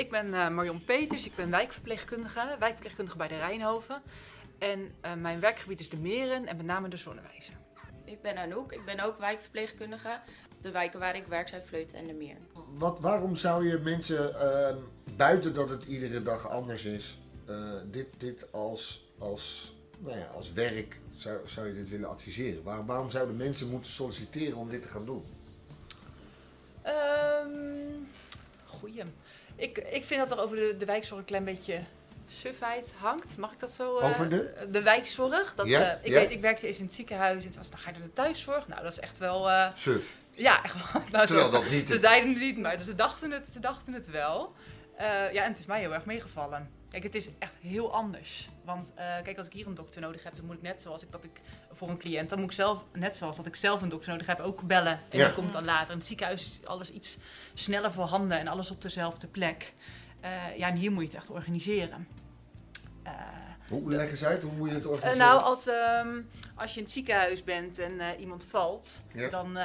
ik ben eh, Marion Peters. Ik ben wijkverpleegkundige, wijkverpleegkundige bij de Rijnhoven. En eh, mijn werkgebied is de Meren en met name de Zonnewijzer. Ik ben Anouk, ik ben ook wijkverpleegkundige. De wijken waar ik werk zijn Vleuten en de Meer. Wat, waarom zou je mensen, ehm, buiten dat het iedere dag anders is, eh, dit, dit als, als, nou ja, als werk, zou, zou je dit willen adviseren? Waar, waarom zouden mensen moeten solliciteren om dit te gaan doen? Ehm goeie. Ik, ik vind dat er over de, de wijkzorg een klein beetje sufheid hangt. Mag ik dat zo? eh, Over de? De wijkzorg. Dat, Ja, eh, ik, ja. weet, ik werkte eens in het ziekenhuis. Het was, dan ga je naar de thuiszorg. Nou, dat is echt wel... eh, Suf. ja, echt wel. Nou, Terwijl zo- dat niet Ze is. zeiden het niet, maar ze dachten het, ze dachten het wel. Eh, ja, en het is mij heel erg meegevallen. Kijk, het is echt heel anders. Want eh, kijk, als ik hier een dokter nodig heb, dan moet ik net zoals ik dat ik voor een cliënt, dan moet ik zelf, net zoals dat ik zelf een dokter nodig heb, ook bellen. En Ja. die komt dan later. In het ziekenhuis is alles iets sneller voorhanden en alles op dezelfde plek. Eh, ja, en hier moet je het echt organiseren. Hoe leg eens uit, hoe moet je het organiseren? nou, als, ehm, als je in het ziekenhuis bent en iemand valt, Ja. dan,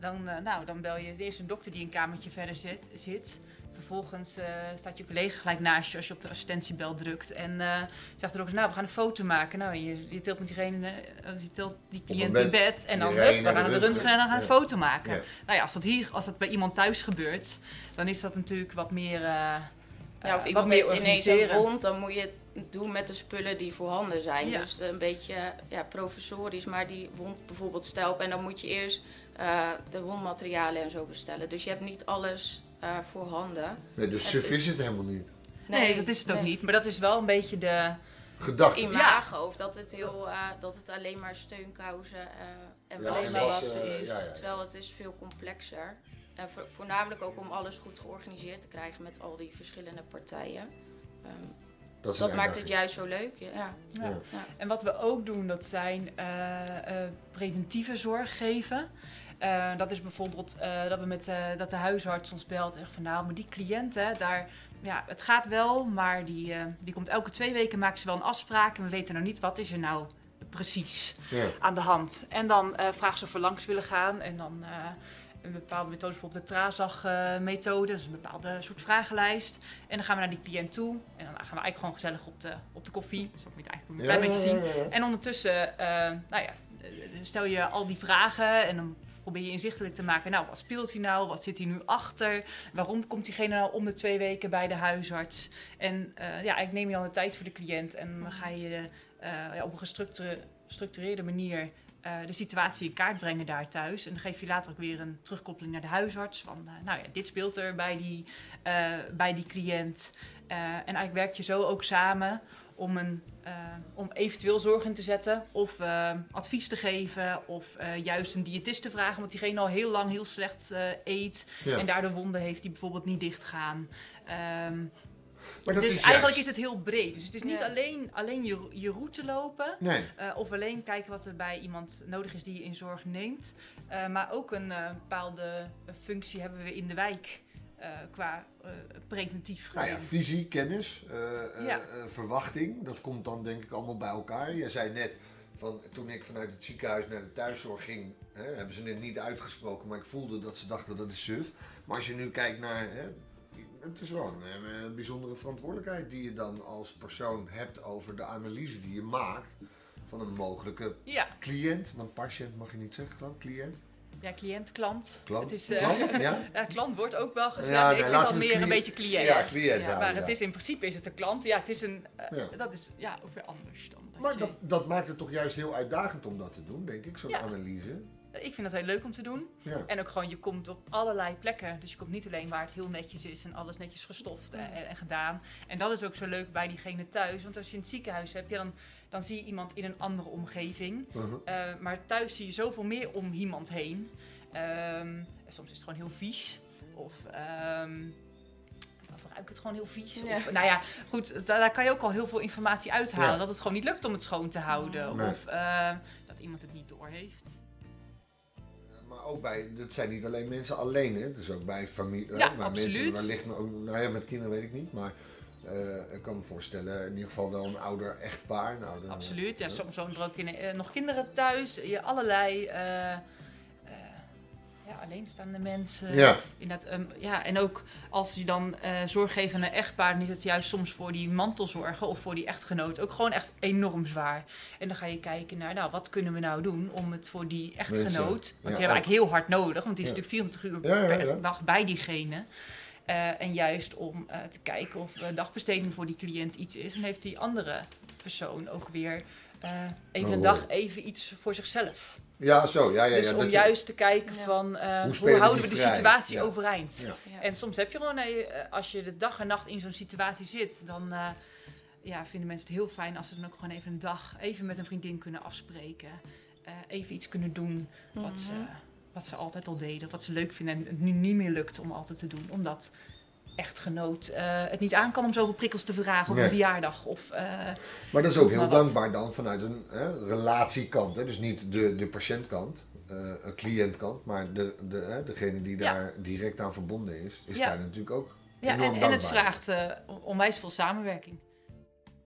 dan, nou, dan bel je eerst een dokter die een kamertje verder zit. zit. Vervolgens eh, staat je collega gelijk naast je als je op de assistentiebel drukt. En eh, zegt de dokter, nou, we gaan een foto maken. Nou, je, je tilt met diegene, eh, je tilt die cliënt in bed. En dan, hup, rijdt we naar gaan de röntgen en dan gaan we een foto maken. Ja. Nou ja, als dat hier, als dat bij iemand thuis gebeurt, dan is dat natuurlijk wat meer... eh, Ja, of wat iemand meer heeft ineens een wond, dan moet je het doen met de spullen die voorhanden zijn. Ja. Dus een beetje ja, professorisch, maar die wond bijvoorbeeld stelpen. En dan moet je eerst eh, de wondmaterialen en zo bestellen. Dus je hebt niet alles eh, voorhanden. Nee, dus het suf is- het helemaal niet. Nee, dat is het ook niet. Maar dat is wel een beetje de... Het Gedachte. imago, of dat het, heel, eh, dat het alleen maar steunkousen eh, en Ja, wassen maar is. ja. Terwijl het is veel complexer. En vo- voornamelijk ook om alles goed georganiseerd te krijgen met al die verschillende partijen. Ehm, Dat, maakt het juist zo leuk. Ja. Ja. Ja. Ja. En wat we ook doen, dat zijn eh, eh, preventieve zorg geven. Eh, dat is bijvoorbeeld eh, dat, we met, eh, dat de huisarts ons belt en zegt van nou, maar die cliënt, hè, daar, ja, het gaat wel, maar die, die komt elke twee weken, maakt ze wel een afspraak en we weten nou niet wat is er nou precies Ja. aan de hand. En dan vragen ze of we langs willen gaan en dan een bepaalde methode, bijvoorbeeld de Trazag-methode, dat is een bepaalde soort vragenlijst. En dan gaan we naar die cliënt toe en dan gaan we eigenlijk gewoon gezellig op de, op de koffie. Dus dat moet je eigenlijk een Ja, klein beetje zien. En ondertussen, nou ja, stel je al die vragen en dan probeer je inzichtelijk te maken. Nou, wat speelt hij nou? Wat zit hij nu achter? Waarom komt diegene nou om de twee weken bij de huisarts? En eh, ja, ik neem je dan de tijd voor de cliënt en dan ga je eh, ja, op een gestructure- gestructureerde manier eh, de situatie in kaart brengen daar thuis. En dan geef je later ook weer een terugkoppeling naar de huisarts. Van, nou ja, dit speelt er bij die, bij die cliënt. Eh, en eigenlijk werk je zo ook samen om, een, eh, om eventueel zorg in te zetten of eh, advies te geven of eh, juist een diëtist te vragen, want diegene al heel lang heel slecht eh, eet Ja. en daardoor wonden heeft die bijvoorbeeld niet dichtgaan. Ehm Maar dat dus is eigenlijk juist- is het heel breed. Dus het is niet Ja. alleen, alleen je, je route lopen Nee. eh, of alleen kijken wat er bij iemand nodig is die je in zorg neemt, eh, maar ook een eh, bepaalde functie hebben we in de wijk. Eh, qua eh, preventief Nou ja, visie, kennis, eh, Ja. verwachting, dat komt dan denk ik allemaal bij elkaar. Je zei net, van, toen ik vanuit het ziekenhuis naar de thuiszorg ging, hè, hebben ze het niet uitgesproken, maar ik voelde dat ze dachten dat is suf. Maar als je nu kijkt naar, hè, het is wel een, een bijzondere verantwoordelijkheid die je dan als persoon hebt over de analyse die je maakt van een mogelijke Ja, cliënt. Want patiënt mag je niet zeggen, gewoon cliënt. Ja, cliënt, klant. Klant, Het is, eh, klant, ja? Ja, klant wordt ook wel gezegd. Ja, ik nee, vind al meer cliënt- een beetje cliënt. Ja, cliënt Ja, maar ja. het is in principe is het een klant. Ja, het is een. eh, Ja. Dat is ja, ook weer anders dan. dat Maar je- dat, dat maakt het toch juist heel uitdagend om dat te doen, denk ik, zo'n Ja. analyse. Ik vind dat heel leuk om te doen. Ja. En ook gewoon, je komt op allerlei plekken. Dus je komt niet alleen waar het heel netjes is en alles netjes gestoft en, en, en gedaan. En dat is ook zo leuk bij diegene thuis. Want als je in het ziekenhuis hebt, ja, dan, dan zie je iemand in een andere omgeving. Uh-huh. Eh, maar thuis zie je zoveel meer om iemand heen. Ehm, en soms is het gewoon heel vies. Of ehm of ruikt het gewoon heel vies. Ja. Of, nou ja, goed, daar, daar kan je ook al heel veel informatie uithalen. Ja. Dat het gewoon niet lukt om het schoon te houden. Nee. Of eh, dat iemand het niet doorheeft. Maar ook bij, dat zijn niet alleen mensen alleen, hè? Dus ook bij familie. Ja, absoluut. Mensen wellicht, ook, nou ja, met kinderen weet ik niet, maar eh, ik kan me voorstellen, in ieder geval wel een ouder echtpaar. Een ouder, Absoluut. Ja, soms wonen er ook in, eh, nog kinderen thuis. Je allerlei. eh, alleenstaande mensen. Ja, Inderdaad, ehm, ja, en ook als je dan zorg geeft aan een echtpaar, dan is het juist soms voor die mantelzorger of voor die echtgenoot ook gewoon echt enorm zwaar. En dan ga je kijken naar, nou, wat kunnen we nou doen om het voor die echtgenoot, Mensen, want die hebben eigenlijk heel hard nodig, want die is natuurlijk 24 uur per dag bij diegene. Eh, en juist om eh, te kijken of dagbesteding voor die cliënt iets is, dan heeft die andere persoon ook weer eh, even Een een dag even iets voor zichzelf. ja zo. Ja, ja, dus ja, om je- juist te kijken Ja. van eh, Hoe houden we de vrij? situatie Ja. overeind. Ja. Ja. En soms heb je gewoon, eh, als je de dag en nacht in zo'n situatie zit, dan eh, ja, vinden mensen het heel fijn als ze dan ook gewoon even een dag even met een vriendin kunnen afspreken. Eh, even iets kunnen doen wat, ze, Mhm. wat ze altijd al deden, wat ze leuk vinden en het nu niet meer lukt om altijd te doen. Omdat echtgenoot eh, het niet aan kan om zoveel prikkels te verdragen op een verjaardag. Of, eh, Maar dat is ook heel wat? dankbaar dan vanuit een hè, relatiekant. Hè? Dus niet de, de patiëntkant, eh, een cliëntkant, maar de, de, hè, degene die Ja. daar direct aan verbonden is, is ja, daar natuurlijk ook ja enorm en, en het vraagt onwijs veel samenwerking.